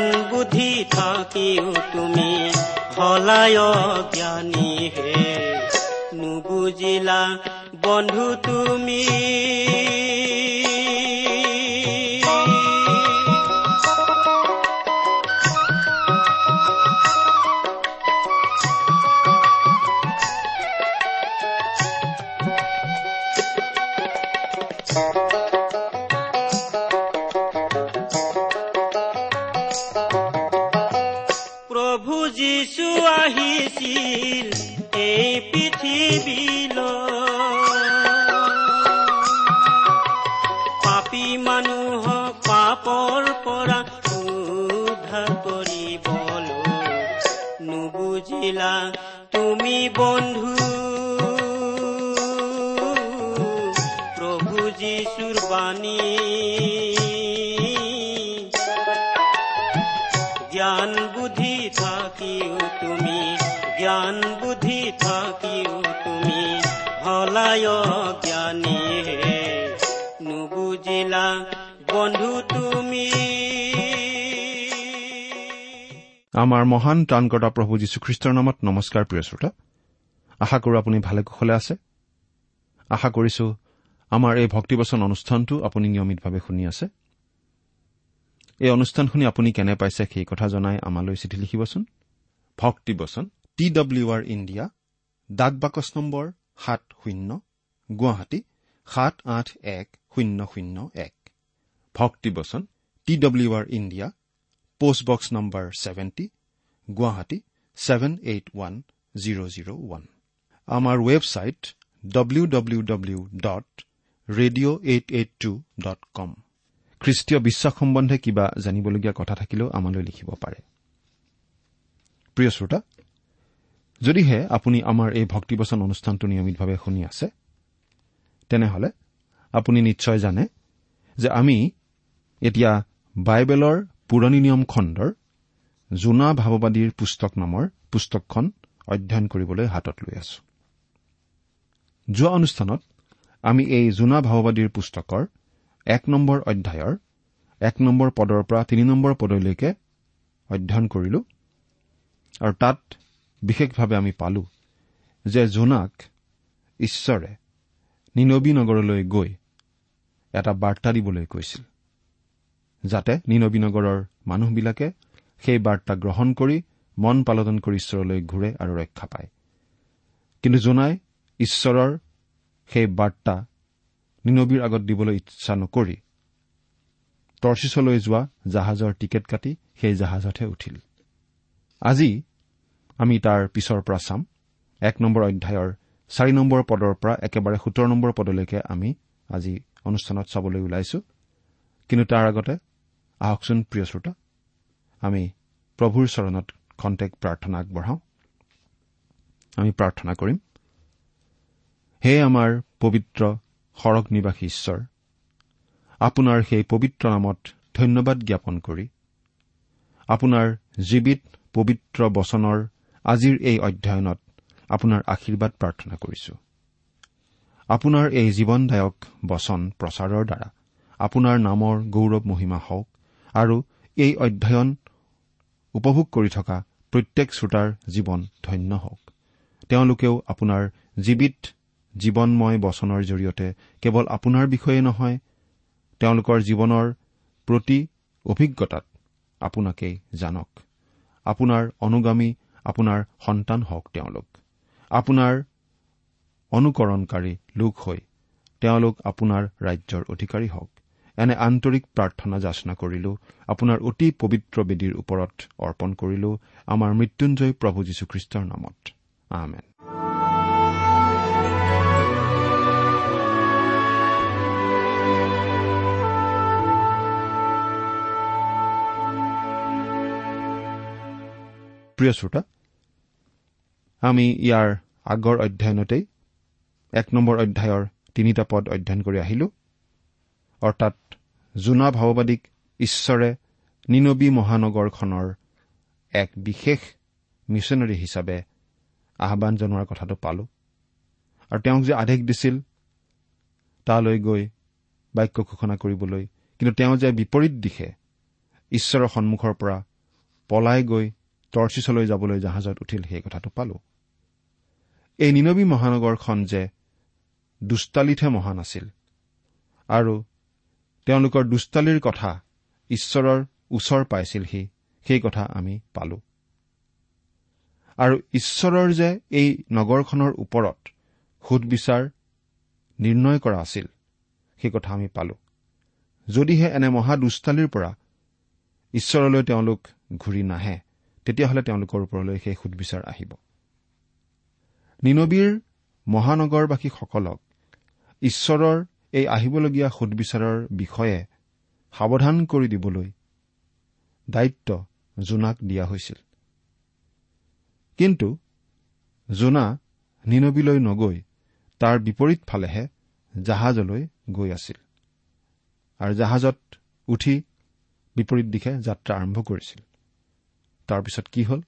জ্ঞান বুদ্ধি থাকিও তুমি হলায় জ্ঞানী হে নুবুজিলা বন্ধু তুমি নুবুজিলা তুমি বন্ধু। প্ৰভু যীশুৰ বাণী। জ্ঞান বুদ্ধি থাকিও তুমি, জ্ঞান বুদ্ধি থাকিও তুমি হলায় জ্ঞানী নুবুজিলা আমাৰ মহান ত্ৰাণকৰ্তা প্ৰভু যীশুখ্ৰীষ্টৰ নামত নমস্কাৰ প্ৰিয় শ্ৰোতা। আশা কৰো আপুনি ভালে কুশলে আছে। আশা কৰিছো আমাৰ এই ভক্তিবচন অনুষ্ঠানটো আপুনি নিয়মিতভাৱে শুনি আছে। এই অনুষ্ঠান শুনি আপুনি কেনে পাইছে সেই কথা জনাই আমালৈ চিঠি লিখিবচোন। ভক্তিবচন টি ডব্লিউ আৰ ইণ্ডিয়া ডাক বাকচ নম্বৰ সাত শূন্য গুৱাহাটী সাত আঠ এক শূন্য শূন্য এক। ভক্তিবচন T W R India postbox number seventy Guwahati seven eight one zero' zero' one আমাৰ website W W W dot radio' eight eight two dot com খ্ৰীষ্টীয় বিশ্বাস সম্বন্ধে কিবা জানিবলগীয়া কথা থাকিলেও আমালৈ লিখিব পাৰে প্ৰিয় শ্ৰোতা যদিহে আপুনি আমাৰ এই ভক্তিবচন অনুষ্ঠানটো নিয়মিতভাৱে শুনি আছে তেনেহলে আপুনি নিশ্চয় জানে যে আমি এতিয়া বাইবেলৰ পুৰণি নিয়ম খণ্ডৰ জোনা ভাৱবাদীৰ পুস্তক নামৰ পুস্তকখন অধ্যয়ন কৰিবলৈ হাতত লৈ আছো। যোৱা অনুষ্ঠানত আমি এই জোনা ভাৱবাদীৰ পুস্তকৰ এক নম্বৰ অধ্যায়ৰ এক নম্বৰ পদৰ পৰা তিনি নম্বৰ পদলৈকে অধ্যয়ন কৰিলো আৰু তাত বিশেষভাৱে আমি পালো যে জোনাক ঈশ্বৰে নিনবী নগৰলৈ গৈ এটা বাৰ্তা দিবলৈ কৈছিল। যাতে নিনবী নগৰৰ মানুহবিলাকে সেই বাৰ্তা গ্ৰহণ কৰি মন পালন কৰি ঈশ্বৰলৈ ঘূৰে আৰু ৰক্ষা পায়। কিন্তু জোনাই ঈশ্বৰৰ সেই বাৰ্তা নিনবীৰ আগত দিবলৈ ইচ্ছা নকৰি টৰ্চিছলৈ যোৱা জাহাজৰ টিকেট কাটি সেই জাহাজতহে উঠিল। আজি আমি তাৰ পিছৰ পৰা চাম। এক নম্বৰ অধ্যায়ৰ চাৰি নম্বৰ পদৰ পৰা একেবাৰে সোতৰ নম্বৰ পদলৈকে আমি আজি অনুষ্ঠানত চাবলৈ ওলাইছো। কিন্তু তাৰ আগতে আহকচোন প্ৰিয় শ্ৰোতা। আমি প্ৰভুৰ চৰণত খন্তেক প্ৰাৰ্থনা আগবঢ়াওঁ। আমি প্ৰাৰ্থনা কৰিম। হে আমাৰ পবিত্ৰ সৰগ নিবাসী ঈশ্বৰ আপোনাৰ সেই পবিত্ৰ নামত ধন্যবাদ জ্ঞাপন কৰি আপোনাৰ জীৱিত পবিত্ৰ বচনৰ আজিৰ এই অধ্যয়নত আপোনাৰ আশীৰ্বাদ প্ৰাৰ্থনা কৰিছো। আপোনাৰ এই জীৱনদায়ক বচন প্ৰচাৰৰ দ্বাৰা আপোনাৰ নামৰ গৌৰৱ মহিমা হওক আৰু এই অধ্যয়ন উপভোগ কৰি থকা প্ৰত্যেক শ্ৰোতাৰ জীৱন ধন্য হওক। তেওঁলোকেও আপোনাৰ জীৱিত জীৱনময় বচনৰ জৰিয়তে কেৱল আপোনাৰ বিষয়ে নহয় তেওঁলোকৰ জীৱনৰ প্ৰতি অভিজ্ঞতাত আপোনাকেই জানক। আপোনাৰ অনুগামী আপোনাৰ সন্তান হওক তেওঁলোক। আপোনাৰ অনুকৰণকাৰী লোক হৈ তেওঁলোক আপোনাৰ ৰাজ্যৰ অধিকাৰী হওক। এনে আন্তৰিক প্ৰাৰ্থনা যাচনা কৰিলো আপোনাৰ অতি পবিত্ৰ বেদীৰ ওপৰত অৰ্পণ কৰিলো আমাৰ মৃত্যুঞ্জয় প্ৰভু যীশুখ্ৰীষ্টৰ নামত। আমেন। প্ৰিয় শ্ৰোতা আমি ইয়াৰ আগৰ অধ্যয়নতেই এক নম্বৰ অধ্যায়ৰ তিনিটা পদ অধ্যয়ন কৰি আহিলো। অৰ্থাৎ জোনা ভাৱবাদীক ঈশ্বৰে নিনবী মহানগৰখনৰ এক বিশেষ মিছনেৰী হিচাপে আহান জনোৱাৰ কথাটো পালো। আৰু তেওঁক যে আদেশ দিছিল তালৈ গৈ বাক্য ঘোষণা কৰিবলৈ কিন্তু তেওঁ যে বিপৰীত দিশে ঈশ্বৰৰ সন্মুখৰ পৰা পলাই গৈ টৰ্চিছলৈ যাবলৈ জাহাজত উঠিল সেই কথাটো পালো। এই নিনবী মহানগৰখন যে দুষ্টালিতহে মহান আছিল আৰু তেওঁলোকৰ দুষ্টালিৰ কথা ঈশ্বৰৰ ওচৰ পাইছিলহি সেই কথা আমি পালো। আৰু ঈশ্বৰৰ যে এই নগৰখনৰ ওপৰত সুদবিচাৰ নিৰ্ণয় কৰা আছিল সেই কথা আমি পালো। যদিহে এনে মহা দুষ্টালিৰ পৰা ঈশ্বৰলৈ তেওঁলোক ঘূৰি নাহে তেতিয়াহ'লে তেওঁলোকৰ ওপৰলৈ সেই সুদবিচাৰ আহিব। নিনবীৰ মহানগৰবাসীসকলক ঈশ্বৰৰ এই আহিবলগীয়া সুদবিচাৰৰ বিষয়ে সাৱধান কৰি দিবলৈ দায়িত্ব জোনাক দিয়া হৈছিল। কিন্তু জোনা নিনবীলৈ নগৈ তাৰ বিপৰীত ফালেহে জাহাজলৈ গৈ আছিল আৰু জাহাজত উঠি বিপৰীত দিশে যাত্ৰা আৰম্ভ কৰিছিল। তাৰপিছত কি হ'ল?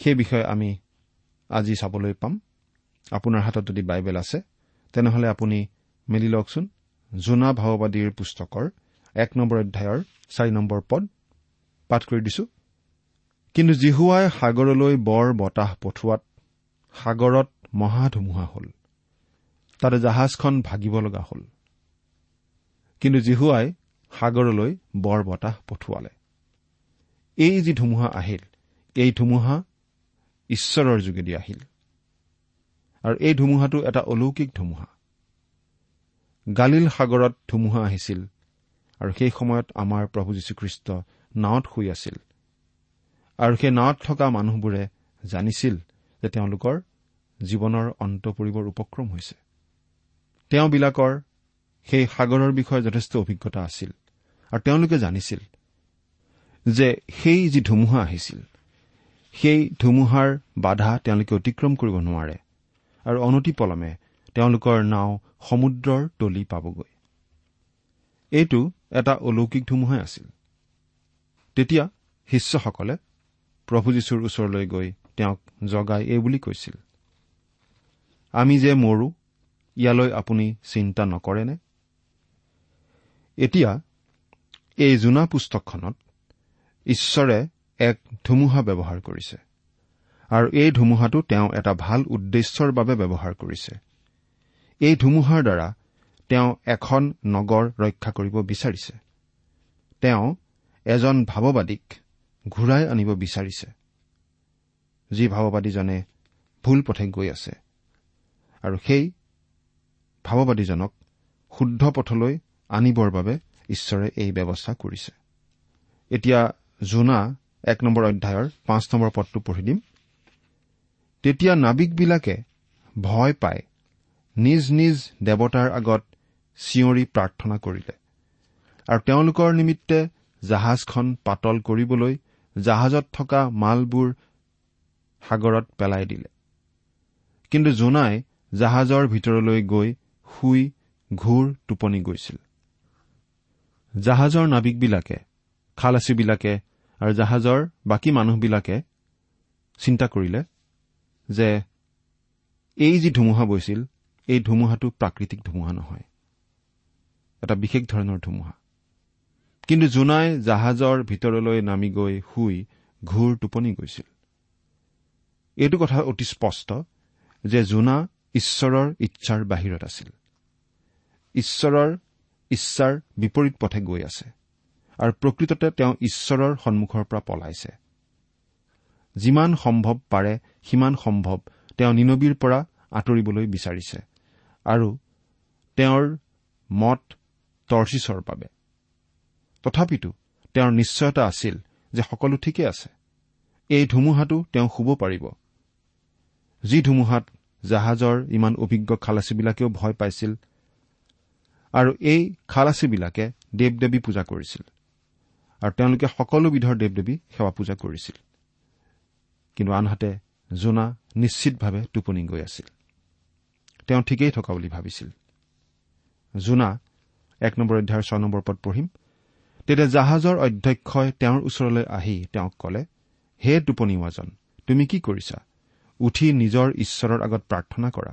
সেই বিষয়ে আমি আজি চাবলৈ পাম। আপোনাৰ হাতত যদি বাইবেল আছে তেনেহলে আপুনি মেলি লওকচোন। জোনা ভাওবাদীৰ পুস্তকৰ এক নম্বৰ অধ্যায়ৰ চাৰি নম্বৰ পদ পাঠ কৰি দিছো। কিন্তু জিহুৱাই সাগৰলৈ বৰ বতাহ পঠোৱাত সাগৰত মহা ধুমুহা হল। তাতে জাহাজখন ভাগিব লগা হল। কিন্তু জিহুৱাই সাগৰলৈ বৰ বতাহ পঠোৱালে। এই যি ধুমুহা আহিল এই ধুমুহা ঈশ্বৰৰ যোগেদি আহিল। আৰু এই ধুমুহাটো এটা অলৌকিক ধুমুহা। গালিল সাগৰত ধুমুহা আহিছিল আৰু সেই সময়ত আমাৰ প্ৰভু যীশুখ্ৰীষ্ট নাৱত শুই আছিল। আৰু সেই নাৱত থকা মানুহবোৰে জানিছিল যে তেওঁলোকৰ জীৱনৰ অন্ত পৰিবৰ উপক্ৰম হৈছে। তেওঁবিলাকৰ সেই সাগৰৰ বিষয়ে যথেষ্ট অভিজ্ঞতা আছিল আৰু তেওঁলোকে জানিছিল যে সেই যি ধুমুহা আহিছিল সেই ধুমুহাৰ বাধা তেওঁলোকে অতিক্ৰম কৰিব নোৱাৰে আৰু অনতিপলমে তেওঁলোকৰ নাও সমুদ্ৰৰ তলি পাবগৈ। এইটো এটা অলৌকিক ধুমুহাই আছিল। তেতিয়া শিষ্যসকলে প্ৰভু যীশুৰ ওচৰলৈ গৈ তেওঁক জগাই এই বুলি কৈছিল আমি যে মৰো ইয়ালৈ আপুনি চিন্তা নকৰেনে? এতিয়া এই জোনা পুস্তকখনত ঈশ্বৰে এক ধুমুহা ব্যৱহাৰ কৰিছে আৰু এই ধুমুহাটো তেওঁ এটা ভাল উদ্দেশ্যৰ বাবে ব্যৱহাৰ কৰিছে। এই ধুমুহাৰ দ্বাৰা তেওঁ এখন নগৰ ৰক্ষা কৰিব বিচাৰিছে। তেওঁ এজন ভাৱবাদীক ঘূৰাই আনিব বিচাৰিছে। যি ভাৱবাদীজনে ভুল পথে গৈ আছে আৰু সেই ভাৱবাদীজনক শুদ্ধ পথলৈ আনিবৰ বাবে ঈশ্বৰে এই ব্যৱস্থা কৰিছে। এতিয়া জোনা এক নম্বৰ অধ্যায়ৰ পাঁচ নম্বৰ পদটো পঢ়ি দিম। তেতিয়া নাবিকবিলাকে ভয় পাই নিজ নিজ দেৱতাৰ আগত চিঞৰি প্ৰাৰ্থনা কৰিলে। আৰু তেওঁলোকৰ নিমিত্তে জাহাজখন পাতল কৰিবলৈ জাহাজত থকা মালবোৰ সাগৰত পেলাই দিলে। কিন্তু জোনাই জাহাজৰ ভিতৰলৈ গৈ শুই ঘূৰ টোপনি গৈছিল। জাহাজৰ নাবিকবিলাকে খালাচীবিলাকে আৰু জাহাজৰ বাকী মানুহবিলাকে চিন্তা কৰিলে যে এই যি ধুমুহা বৈছিল এই ধুমুহাটো প্ৰাকৃতিক ধুমুহা নহয়। এটা বিশেষ ধৰণৰ ধুমুহা। কিন্তু জোনাই জাহাজৰ ভিতৰলৈ নামি গৈ শুই ঘূৰ টোপনি গৈছিল। এইটো কথা অতি স্পষ্ট যে জোনা ঈশ্বৰৰ ইচ্ছাৰ বাহিৰত আছিল। ঈশ্বৰৰ ইচ্ছাৰ বিপৰীত পথে গৈ আছে আৰু প্ৰকৃততে তেওঁ ঈশ্বৰৰ সন্মুখৰ পৰা পলাইছে। যিমান সম্ভৱ পাৰে সিমান সম্ভৱ তেওঁ নিনবীৰ পৰা আঁতৰিবলৈ বিচাৰিছে। আৰু তেওঁৰ মত টৰ্চিছৰ বাবে। তথাপিতো তেওঁৰ নিশ্চয়তা আছিল যে সকলো ঠিকে আছে। এই ধুমুহাটো তেওঁ শুব পাৰিব। যি ধুমুহাত জাহাজৰ ইমান অভিজ্ঞ খালাচীবিলাকেও ভয় পাইছিল আৰু এই খালাচীবিলাকে দেৱ দেৱী পূজা কৰিছিল আৰু তেওঁলোকে সকলোবিধৰ দেৱ দেৱী সেৱা পূজা কৰিছিল। কিন্তু আনহাতে জোনা নিশ্চিতভাৱে টোপনি গৈ আছিল। তেওঁ ঠিকেই থকা বুলি ভাবিছিল। জোনা এক নম্বৰ অধ্যায়ৰ ছয় নম্বৰ পদ পঢ়িম। তেতিয়া জাহাজৰ অধ্যক্ষই তেওঁৰ ওচৰলৈ আহি তেওঁক কলে হে টোপনিওৱাজন তুমি কি কৰিছা? উঠি নিজৰ ঈশ্বৰৰ আগত প্ৰাৰ্থনা কৰা।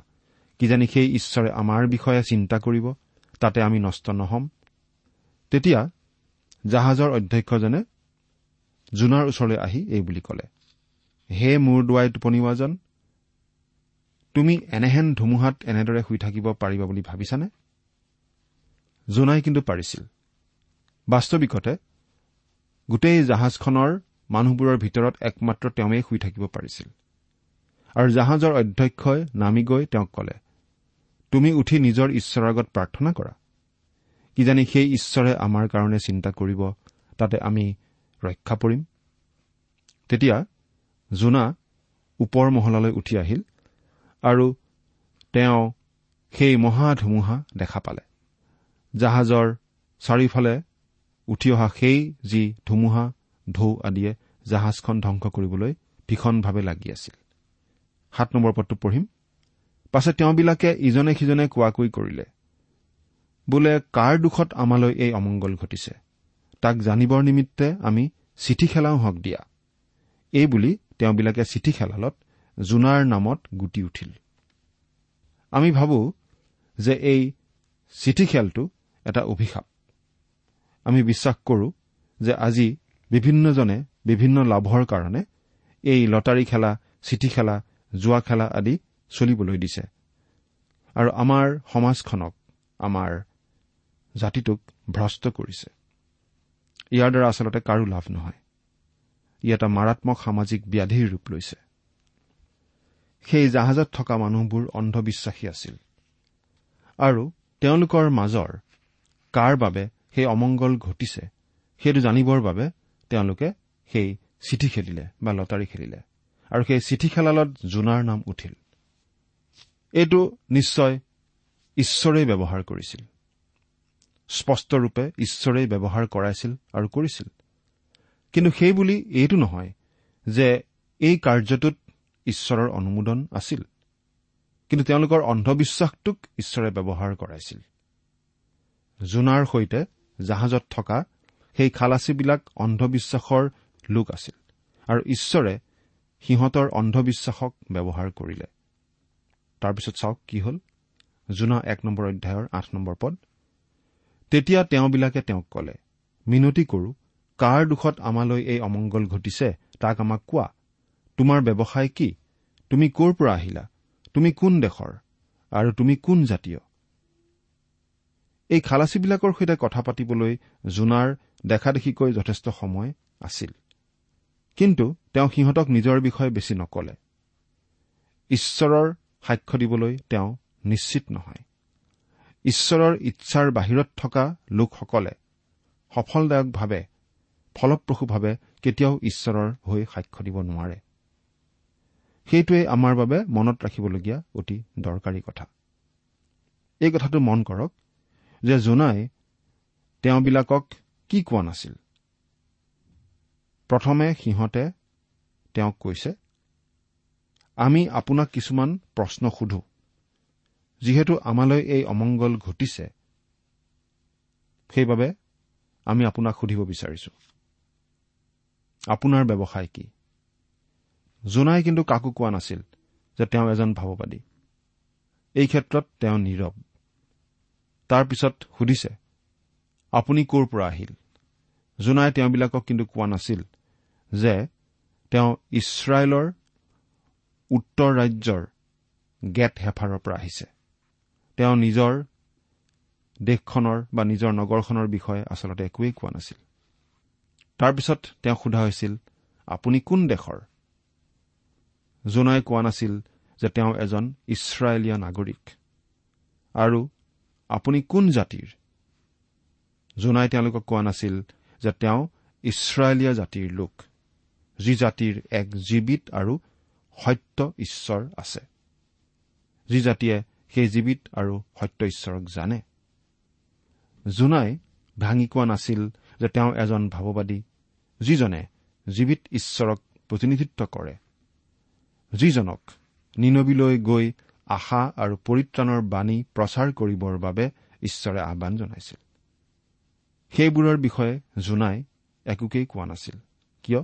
কিজানি সেই ঈশ্বৰে আমাৰ বিষয়ে চিন্তা কৰিব তাতে আমি নষ্ট নহম। তেতিয়া জাহাজৰ অধ্যক্ষজনে জোনাৰ ওচৰলৈ আহি এই বুলি কলে হে মূৰ দুৱাই টোপনিওৱাজন তুমি এনেহেন ধুমুহাত এনেদৰে শুই থাকিব পাৰিবা বুলি ভাবিছানে? জোনাই কিন্তু পাৰিছিল। বাস্তৱিকতে গোটেই জাহাজখনৰ মানুহবোৰৰ ভিতৰত একমাত্ৰ তেওঁৱেই শুই থাকিব পাৰিছিল। আৰু জাহাজৰ অধ্যক্ষই নামি গৈ তেওঁক কলে তুমি উঠি নিজৰ ঈশ্বৰৰ আগত প্ৰাৰ্থনা কৰা। কিজানি সেই ঈশ্বৰে আমাৰ কাৰণে চিন্তা কৰিব তাতে আমি ৰক্ষা পৰিম? তেতিয়া জোনা ওপৰ মহলালৈ উঠি আহিল আৰু তেওঁ সেই মহা ধুমুহা দেখা পালে। জাহাজৰ চাৰিওফালে উঠি অহা সেই যি ধুমুহা ঢৌ আদিয়ে জাহাজখন ধ্বংস কৰিবলৈ ভীষণভাৱে লাগি আছিল। সাত নম্বৰ পদটো পঢ়িম। পাছে তেওঁবিলাকে ইজনে সিজনে কোৱাকৈ কৰিলে বোলে কাৰ দুখত আমালৈ এই অমংগল ঘটিছে? তাক জানিবৰ নিমিত্তে আমি চিঠি খেলাওঁ হওক দিয়া। এই বুলি তেওঁবিলাকে চিঠি খেলালত জোনাৰ নামত গুটি উঠিল। আমি ভাবো যে এই চিঠি খেলটো এটা অভিশাপ। আমি বিশ্বাস কৰো যে আজি বিভিন্নজনে বিভিন্ন লাভৰ কাৰণে এই লটাৰী খেলা চিঠি খেলা জোৱা খেলা আদি চলিবলৈ দিছে। আৰু আমাৰ সমাজখনক আমাৰ জাতিটোক ভ্ৰষ্ট কৰিছে। ইয়াৰ দ্বাৰা আচলতে কাৰো লাভ নহয়। ই এটা মাৰাত্মক সামাজিক ব্যাধিৰ ৰূপ লৈছে। সেই জাহাজত থকা মানুহবোৰ অন্ধবিশ্বাসী আছিল। আৰু তেওঁলোকৰ মাজৰ কাৰ বাবে সেই অমংগল ঘটিছে সেইটো জানিবৰ বাবে তেওঁলোকে সেই চিঠি খেলিলে বা লটাৰী খেলিলে। আৰু সেই চিঠি খেলালত জোনাৰ নাম উঠিল। এইটো নিশ্চয় ঈশ্বৰেই ব্যৱহাৰ কৰিছিল। স্পষ্টৰূপে ঈশ্বৰেই ব্যৱহাৰ কৰাইছিল আৰু কৰিছিল। কিন্তু সেই বুলি এইটো নহয় যে এই কাৰ্যটোত ঈশ্বৰৰ অনুমোদন আছিল। কিন্তু তেওঁলোকৰ অন্ধবিশ্বাসটোক ঈশ্বৰে ব্যৱহাৰ কৰাইছিল। জোনাৰ সৈতে জাহাজত থকা সেই খালাচীবিলাক অন্ধবিশ্বাসৰ লোক আছিল আৰু ঈশ্বৰে সিহঁতৰ অন্ধবিশ্বাসক ব্যৱহাৰ কৰিলে। তাৰপিছত চাওক কি হ'ল। জোনা এক নম্বৰ অধ্যায়ৰ আঠ নম্বৰ পদ। তেতিয়া তেওঁবিলাকে তেওঁক কলে মিনতি কৰো কাৰ দুখত আমালৈ এই অমংগল ঘটিছে তাক আমাক কোৱা। তোমাৰ ব্যৱসায় কি? তুমি ক'ৰ পৰা আহিলা? তুমি কোন দেশৰ? আৰু তুমি কোন জাতীয়? এই খালাচীবিলাকৰ সৈতে কথা পাতিবলৈ জোনাৰ দেখাদেখিকৈ যথেষ্ট সময় আছিল। কিন্তু তেওঁ সিহঁতক নিজৰ বিষয়ে বেছি নকলে। ঈশ্বৰৰ সাক্ষ্য দিবলৈ তেওঁ নিশ্চিত নহয়। ঈশ্বৰৰ ইচ্ছাৰ বাহিৰত থকা লোকসকলে সফলদায়কভাৱে ফলপ্ৰসূভাৱে কেতিয়াও ঈশ্বৰৰ হৈ সাক্ষ্য দিব নোৱাৰে। সেইটোৱে আমাৰ বাবে মনত ৰাখিবলগীয়া অতি দৰকাৰী কথা। এই কথাটো মন কৰক যে জোনাই তেওঁবিলাকক কি কোৱা নাছিল। প্ৰথমে সিহঁতে তেওঁক কৈছে আমি আপোনাক কিছুমান প্ৰশ্ন সোধো। যিহেতু আমালৈ এই অমংগল ঘটিছে সেইবাবে আমি আপোনাক সুধিব বিচাৰিছো। আপোনাৰ ব্যৱসায় কি? জোনাই কিন্তু কাকো কোৱা নাছিল যে তেওঁ এজন ভাৱবাদী। এই ক্ষেত্ৰত তেওঁ নীৰৱ। তাৰ পিছত সুধিছে আপুনি ক'ৰ পৰা আহিল? জোনাই তেওঁবিলাকক কিন্তু কোৱা নাছিল যে তেওঁ ইছৰাইলৰ উত্তৰ ৰাজ্যৰ গেট হেফাৰৰ পৰা আহিছে। তেওঁ নিজৰ দেশখনৰ বা নিজৰ নগৰখনৰ বিষয়ে আচলতে একোৱেই কোৱা নাছিল। তাৰপিছত তেওঁ সোধা হৈছিল আপুনি কোন দেশৰ? জোনাই কোৱা নাছিল যে তেওঁ এজন ইছৰাইলীয়া নাগৰিক। আৰু আপুনি কোন জাতিৰ? জোনাই তেওঁলোকক কোৱা নাছিল যে তেওঁ ইছৰাইলীয়া জাতিৰ লোক যি জাতিৰ এক জীৱিত আৰু সত্য ঈশ্বৰ আছে। যি জাতিয়ে সেই জীৱিত আৰু সত্য ঈশ্বৰক জানে। জোনাই ভাঙি কোৱা নাছিল যে তেওঁ এজন ভাৱবাদী যিজনে জীৱিত ঈশ্বৰক প্ৰতিনিধিত্ব কৰে। যিজনক নিনবিলৈ গৈ আশা আৰু পৰিত্ৰাণৰ বাণী প্ৰচাৰ কৰিবৰ বাবে ঈশ্বৰে আহান জনাইছিল। সেইবোৰৰ বিষয়ে জোনাই একোকেই কোৱা নাছিল কিয়?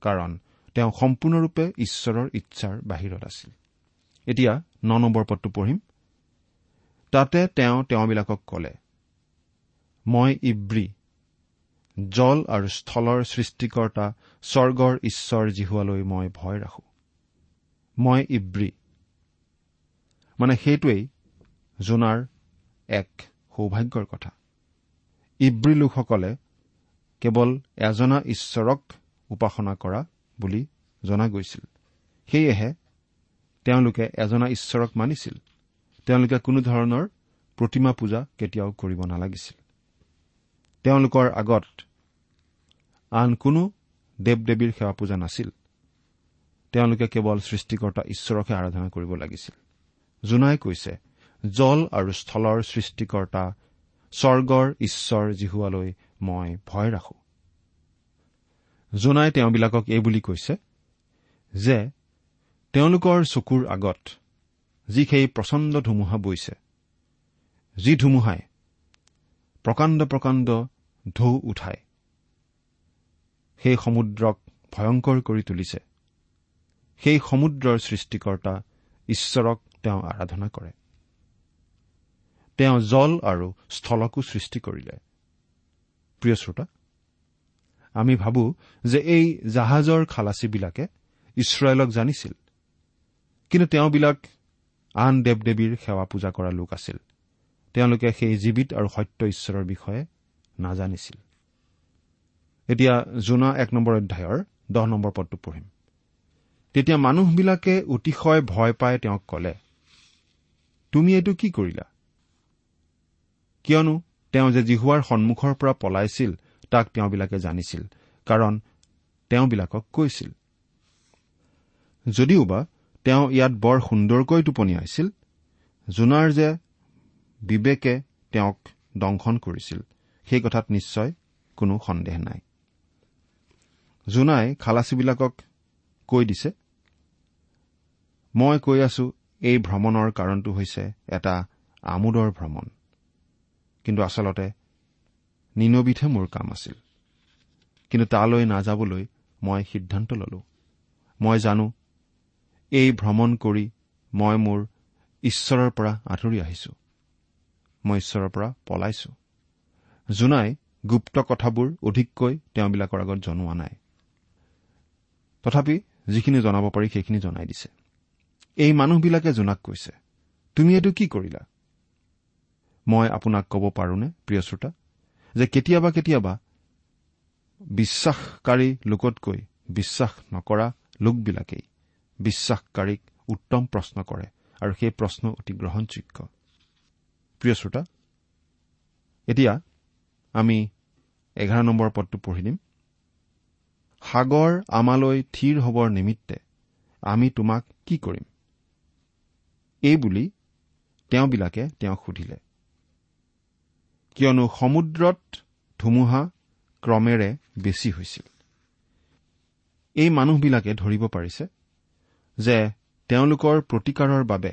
কাৰণ তেওঁ সম্পূৰ্ণৰূপে ঈশ্বৰৰ ইচ্ছাৰ বাহিৰত আছিল। এতিয়া ন নম্বৰ পদটো পঢ়িম। তাতে তেওঁ তেওঁবিলাকক কলে মই ইব্ৰী জল আৰু স্থলৰ সৃষ্টিকৰ্তা স্বৰ্গৰ ঈশ্বৰ জিহুৱালৈ মই ভয় ৰাখো। মই ইব্ৰী। মানে সেইটোৱেই জোনাৰ এক সৌভাগ্যৰ কথা। ইব্ৰী লোকসকলে কেৱল এজনা ঈশ্বৰক উপাসনা কৰা বুলি জনা গৈছিল। সেয়েহে তেওঁলোকে এজনা ঈশ্বৰক মানিছিল। তেওঁলোকে কোনো ধৰণৰ প্ৰতিমা পূজা কেতিয়াও কৰিব নালাগিছিল। তেওঁলোকৰ আগত আন কোনো দেৱ দেৱীৰ সেৱা পূজা নাছিল। তেওঁলোকে কেৱল সৃষ্টিকৰ্তা ঈশ্বৰকহে আৰাধনা কৰিব লাগিছিল। জোনাই কৈছে জল আৰু স্থলৰ সৃষ্টিকৰ্তা স্বৰ্গৰ ঈশ্বৰ জিহুৱালৈ মই ভয় ৰাখো। জোনাই তেওঁবিলাকক এই বুলি কৈছে যে তেওঁলোকৰ চকুৰ আগত যি সেই প্ৰচণ্ড ধুমুহা বৈছে যি ধুমুহাই প্ৰকাণ্ড প্ৰকাণ্ড ঢৌ উঠায় সেই সমুদ্ৰক ভয়ংকৰ কৰি তুলিছে। সেই সমুদ্ৰৰ সৃষ্টিকৰ্তা ঈশ্বৰক তেওঁ আৰাধনা কৰে। তেওঁ জল আৰু স্থলকো সৃষ্টি কৰিলে। প্ৰিয় শ্ৰোতা আমি ভাবো যে এই জাহাজৰ খালাচীবিলাকে ইছৰাইলক জানিছিল। কিন্তু তেওঁবিলাক আন দেৱ দেৱীৰ সেৱা পূজা কৰা লোক আছিল। তেওঁলোকে সেই জীৱিত আৰু সত্য ঈশ্বৰৰ বিষয়ে নাজানিছিল। এতিয়া জোনা এক নম্বৰ অধ্যায়ৰ দহ নম্বৰ পদটো পঢ়িম। তেতিয়া মানুহবিলাকে অতিশয় ভয় পাই তেওঁক কলে তুমি এইটো কি কৰিলা? কিয়নো তেওঁ যে জিহুৱাৰ সন্মুখৰ পৰা পলাইছিল তাক তেওঁবিলাকে জানিছিল কাৰণ তেওঁবিলাকক কৈছিল। যদিওবা তেওঁ ইয়াত বৰ সুন্দৰকৈ টোপনি আছিল জোনাৰ যে বিবেকে তেওঁক দংশন কৰিছিল সেই কথাত নিশ্চয় কোনো সন্দেহ নাই। জোনাই খালাচীবিলাকক কৈ দিছে মই কৈ আছো এই ভ্ৰমণৰ কাৰণটো হৈছে এটা আমোদৰ ভ্ৰমণ। কিন্তু আচলতে নিনবিধে মোৰ কাম আছিল। কিন্তু তালৈ নাযাবলৈ মই সিদ্ধান্ত ললো। মই জানো এই ভ্ৰমণ কৰি মই মোৰ ঈশ্বৰৰ পৰা আঁতৰি আহিছো। মই ঈশ্বৰৰ পৰা পলাইছো। জোনাই গুপ্ত কথাবোৰ অধিককৈ তেওঁবিলাকৰ আগত জনোৱা নাই। তথাপি যিখিনি জনাব পাৰি সেইখিনি জনাই দিছে। এই মানুহবিলাকে জোনাক কৈছে তুমি এইটো কি কৰিলা? মই আপোনাক ক'ব পাৰোনে প্ৰিয় শ্ৰোতা যে কেতিয়াবা কেতিয়াবা বিশ্বাসকাৰী লোকতকৈ বিশ্বাস নকৰা লোকবিলাকেই বিশ্বাসকাৰীক উত্তম প্ৰশ্ন কৰে আৰু সেই প্ৰশ্ন অতি গ্ৰহণযোগ্য। প্ৰিয় শ্ৰোতা এতিয়া আমি এঘাৰ নম্বৰ পদটো পঢ়ি দিম সাগৰ আমালৈ থিৰ হবৰ নিমিত্তে আমি তোমাক কি কৰিম? এই বুলি তেওঁবিলাকে তেওঁক সুধিলে। কিয়নো সমুদ্ৰত ধুমুহা ক্ৰমেৰে বেছি হৈছিল। এই মানুহবিলাকে ধৰিব পাৰিছে যে তেওঁলোকৰ প্ৰতিকাৰৰ বাবে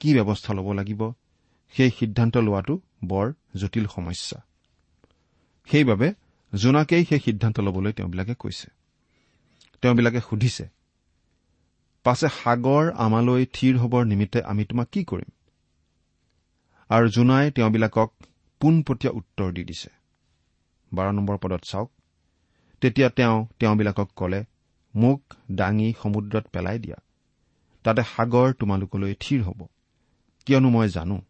কি ব্যৱস্থা ল'ব লাগিব সেই সিদ্ধান্ত লোৱাটো বৰ জটিল সমস্যা। সেইবাবে জোনাকেই সেই সিদ্ধান্ত ল'বলৈ তেওঁবিলাকে কৈছে। তেওঁবিলাকে সুধিছে পাছে সাগৰ আমালৈ থিৰ হবৰ নিমিত্তে আমি তোমাক কি কৰিম? আৰু জোনাই তেওঁবিলাকক পোনপটীয়া উত্তৰ দি দিছে। বাৰ নম্বৰ পদত চাওক। তেতিয়া তেওঁ তেওঁবিলাকক কলে মোক দাঙি সমুদ্ৰত পেলাই দিয়া। তাতে সাগৰ তোমালোকলৈ থিৰ হ'ব। কিয়নো মই জানো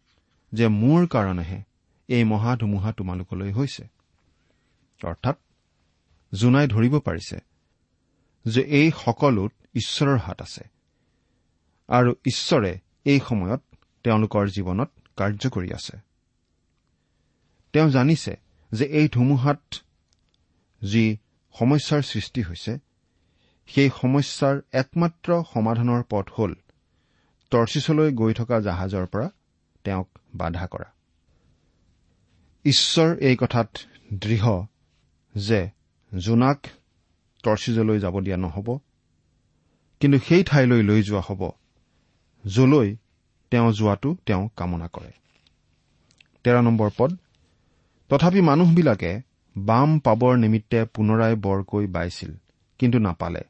যে মোৰ কাৰণেহে এই মহা ধুমুহা তোমালোকলৈ হৈছে। অৰ্থাৎ জোনাই ধৰিব পাৰিছে যে এই সকলোত ঈশ্বৰৰ হাত আছে। আৰু ঈশ্বৰে এই সময়ত তেওঁলোকৰ জীৱনত কাৰ্য কৰি আছে। তেওঁ জানিছে যে এই ধুমুহাত যি সমস্যাৰ সৃষ্টি হৈছে সেই সমস্যাৰ একমাত্ৰ সমাধানৰ পথ হ'ল টৰ্চিছলৈ গৈ থকা জাহাজৰ পৰা তেওঁক বাধা কৰা। ঈশ্বৰ এই কথাত দৃঢ় যে জোনাক টৰ্চিজলৈ যাব দিয়া নহ'ব কিন্তু সেই ঠাইলৈ লৈ যোৱা হ'ব যলৈ তেওঁ যোৱাটো তেওঁ কামনা কৰে। তেৰ নম্বৰ পদ তথাপি মানুহবিলাকে বাম পাবৰ নিমিত্তে পুনৰাই বৰকৈ বাইছিল কিন্তু নাপালে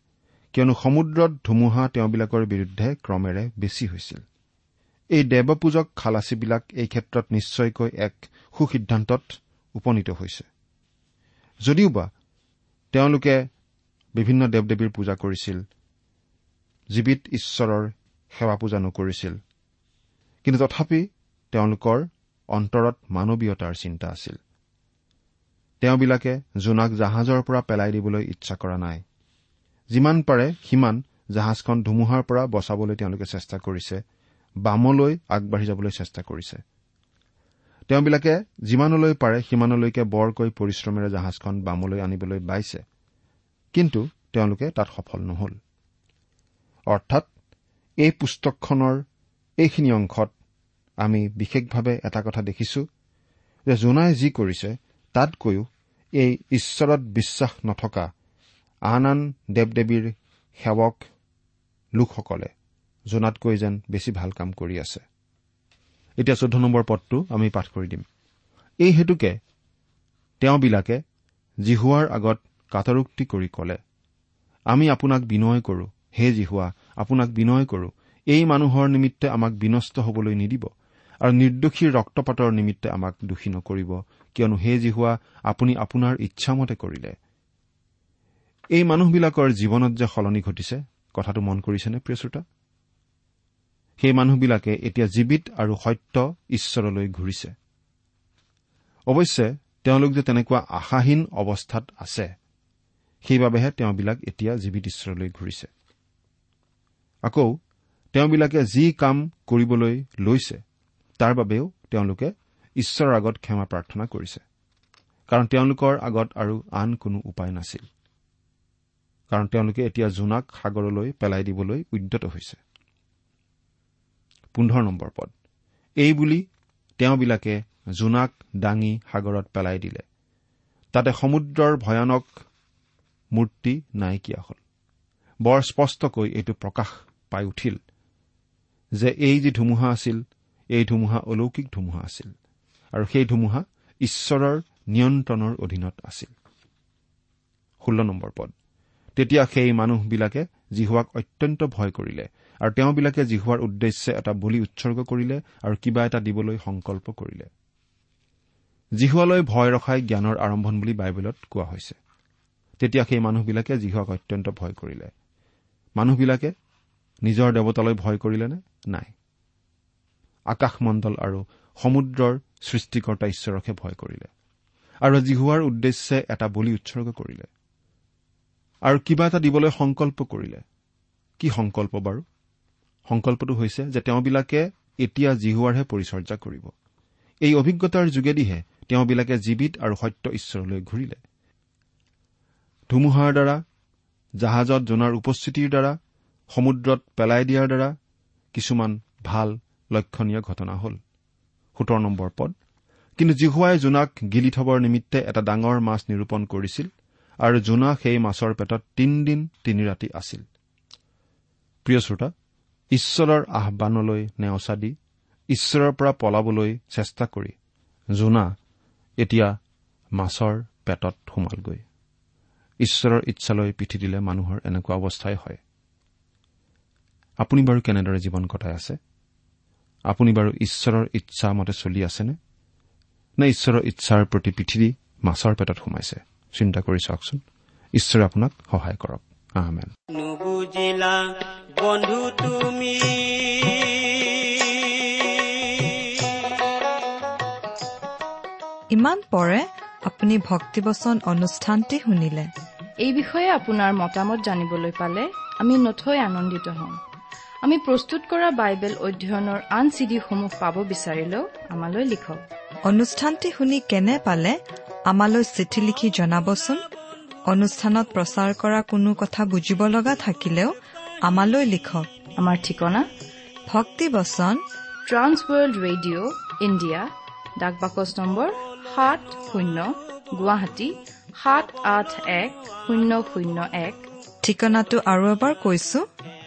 কিয়নো সমুদ্ৰত ধুমুহা তেওঁবিলাকৰ বিৰুদ্ধে ক্ৰমেৰে বেছি হৈছিল। এই দেৱপূজক খালাচীবিলাক এই ক্ষেত্ৰত নিশ্চয়কৈ এক সুসিদ্ধান্তত উপনীত হৈছে। যদিওবা তেওঁলোকে বিভিন্ন দেৱ দেৱীৰ পূজা কৰিছিল জীৱিত ঈশ্বৰৰ সেৱা পূজা নকৰিছিল। কিন্তু তথাপি তেওঁলোকৰ অন্তৰত মানৱীয়তাৰ চিন্তা আছিল। তেওঁবিলাকে জোনাক জাহাজৰ পৰা পেলাই দিবলৈ ইচ্ছা কৰা নাই। যিমান পাৰে সিমান জাহাজখন ধুমুহাৰ পৰা বচাবলৈ তেওঁলোকে চেষ্টা কৰিছে বামলৈ আগবাঢ়ি যাবলৈ চেষ্টা কৰিছে। তেওঁবিলাকে যিমানলৈ পাৰে সিমানলৈকে বৰকৈ পৰিশ্ৰমেৰে জাহাজখন বামলৈ আনিবলৈ বাইছে। কিন্তু তেওঁলোকে তাত সফল নহল। অৰ্থাৎ এই পুস্তকখনৰ এইখিনি অংশত আমি বিশেষভাৱে এটা কথা দেখিছো যে জোনাই যি কৰিছে তাতকৈও এই ঈশ্বৰত বিশ্বাস নথকা আন আন দেৱ দেৱীৰ সেৱক লোকসকলে জোনাতকৈ যেন বেছি ভাল কাম কৰি আছে। এতিয়া চৈধ্য নম্বৰ পদটো আমি পাঠ কৰি দিম। এই হেতুকে তেওঁবিলাকে জিহুৱাৰ আগত কাটৰোক্তি কৰি কলে আমি আপোনাক বিনয় কৰো হে জিহুৱা আপোনাক বিনয় কৰো। এই মানুহৰ নিমিত্তে আমাক বিনষ্ট হবলৈ নিদিব আৰু নিৰ্দোষীৰ ৰক্তপাতৰ নিমিত্তে আমাক দোষী নকৰিব। কিয়নো হে জিহুৱা আপুনি আপোনাৰ ইচ্ছামতে কৰিলে। এই মানুহবিলাকৰ জীৱনত যে সলনি ঘটিছে কথাটো মন কৰিছেনে প্ৰিয় শ্ৰোতা? সেই মানুহবিলাকে এতিয়া জীৱিত আৰু সত্য ঈশ্বৰলৈ ঘূৰিছে। অৱশ্যে তেওঁলোক যে তেনেকুৱা আশাহীন অৱস্থাত আছে সেইবাবেহে তেওঁবিলাক এতিয়া জীৱিত ঈশ্বৰলৈ ঘূৰিছে। আকৌ তেওঁবিলাকে যি কাম কৰিবলৈ লৈছে তাৰ বাবেও তেওঁলোকে ঈশ্বৰৰ আগত ক্ষমা প্ৰাৰ্থনা কৰিছে। কাৰণ তেওঁলোকৰ আগত আৰু আন কোনো উপায় নাছিল। কাৰণ তেওঁলোকে এতিয়া জোনাক সাগৰলৈ পেলাই দিবলৈ উদ্যত হৈছে। পদ। এই বুলি তেওঁবিলাকে জোনাক দাঙি সাগৰত পেলাই দিলে। তাতে সমুদ্ৰৰ ভয়ানক মূৰ্তি নাইকিয়া হ'ল। বৰ স্পষ্টকৈ এইটো প্ৰকাশ পাই উঠিল যে এই যি ধুমুহা আছিল এই ধুমুহা অলৌকিক ধুমুহা আছিল আৰু সেই ধুমুহা ঈশ্বৰৰ নিয়ন্ত্ৰণৰ অধীনত আছিল। পদ। তেতিয়া সেই মানুহবিলাকে জিহুৱাক অত্যন্ত ভয় কৰিলে আৰু তেওঁবিলাকে জিহুৱাৰ উদ্দেশ্যে এটা বলি উৎসৰ্গ কৰিলে আৰু কিবা এটা দিবলৈ সংকল্প কৰিলে। জিহুৱালৈ ভয় ৰখাই জ্ঞানৰ আৰম্ভণ বুলি বাইবেলত কোৱা হৈছে। তেতিয়া সেই মানুহবিলাকে জিহুৱাক অত্যন্ত ভয় কৰিলে। মানুহবিলাকে নিজৰ দেৱতালৈ ভয় কৰিলেনে? নাই। আকাশমণ্ডল আৰু সমুদ্ৰৰ সৃষ্টিকৰ্তা ঈশ্বৰকহে ভয় কৰিলে। আৰু জিহুৱাৰ উদ্দেশ্যে এটা বলি উৎসৰ্গ কৰিলে। আৰু কিবা এটা দিবলৈ সংকল্প কৰিলে। কি সংকল্প বাৰু? সংকল্পটো হৈছে যে তেওঁবিলাকে এতিয়া জিহুৱাৰহে পৰিচৰ্যা কৰিব। এই অভিজ্ঞতাৰ যোগেদিহে তেওঁবিলাকে জীৱিত আৰু সত্য ঈশ্বৰলৈ ঘূৰিলে। ধুমুহাৰ দ্বাৰা জাহাজত জোনাৰ উপস্থিতিৰ দ্বাৰা সমুদ্ৰত পেলাই দিয়াৰ দ্বাৰা কিছুমান ভাল লক্ষণীয় ঘটনা হ'ল। সোতৰ নম্বৰ পদ। কিন্তু জিহুৱাই জোনাক গিলি থবৰ নিমিত্তে এটা ডাঙৰ মাছ নিৰূপণ কৰিছিল আৰু জোনা সেই মাছৰ পেটত তিনিদিন তিনি ৰাতি আছিল। প্ৰিয় শ্ৰোতা ঈশ্বৰৰ আহানলৈ নেওচা দি ঈশ্বৰৰ পৰা পলাবলৈ চেষ্টা কৰি জোনা এতিয়া মাছৰ পেটত সোমালগৈ। ঈশ্বৰৰ ইচ্ছালৈ পিঠি দিলে মানুহৰ এনেকুৱা অৱস্থাই হয়। আপুনি বাৰু কেনেদৰে জীৱন কটাই আছে? আপুনি বাৰু ঈশ্বৰৰ ইচ্ছা মতে চলি আছেনে? নে ঈশ্বৰৰ ইচ্ছাৰ প্ৰতি দি মাছৰ পেটত সোমাইছে? চিন্তা কৰি চাওকচোন। ঈশ্বৰে আপোনাক সহায় কৰক। আহমেন নুবুজিলা বন্ধু তুমি। ইমান পৰে আপুনি ভক্তিবচন অনুষ্ঠানটি শুনিলে। এই বিষয়ে আপোনাৰ মতামত জানিবলৈ পালে আমি নথৈ আনন্দিত হ'ম। আমি প্ৰস্তুত কৰা বাইবেল অধ্যয়নৰ আন চিডিসমূহ পাব বিচাৰিলেও আমালৈ লিখক। অনুষ্ঠানটি শুনি কেনে পালে আমালৈ চিঠি লিখি জনাবচোন? অনুষ্ঠানত প্ৰচাৰ কৰা কোনো কথা বুজিব লগা থাকিলেও আমালৈ লিখক। আমাৰ ঠিকনা? ভক্তিবচন ট্ৰান্স ৱৰ্ল্ড ৰেডিঅ' ইণ্ডিয়া ডাক বাকচ নম্বৰ সাত শূন্য গুৱাহাটী সাত আঠ এক শূন্য শূন্য এক। ঠিকনাটো আৰু এবাৰ কৈছো।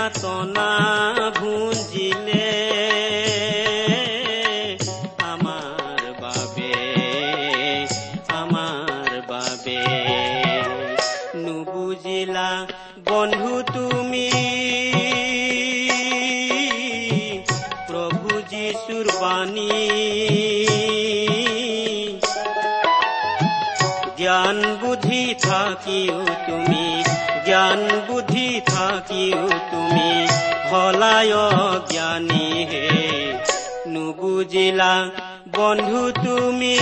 যে যাতনা থাকিও তুমি হলায় জ্ঞানী হে। নুবুজিলা বন্ধু তুমি।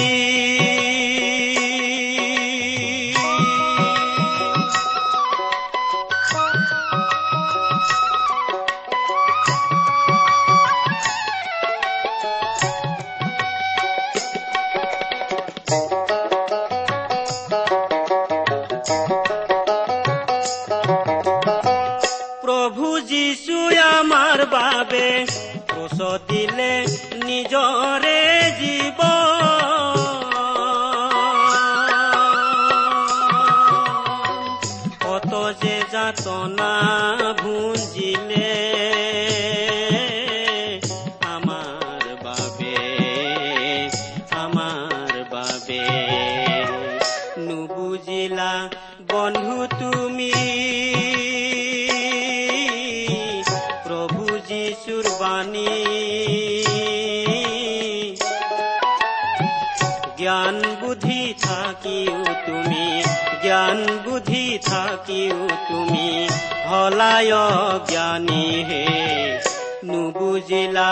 হলায় জ্ঞানী হে নুবুজিলা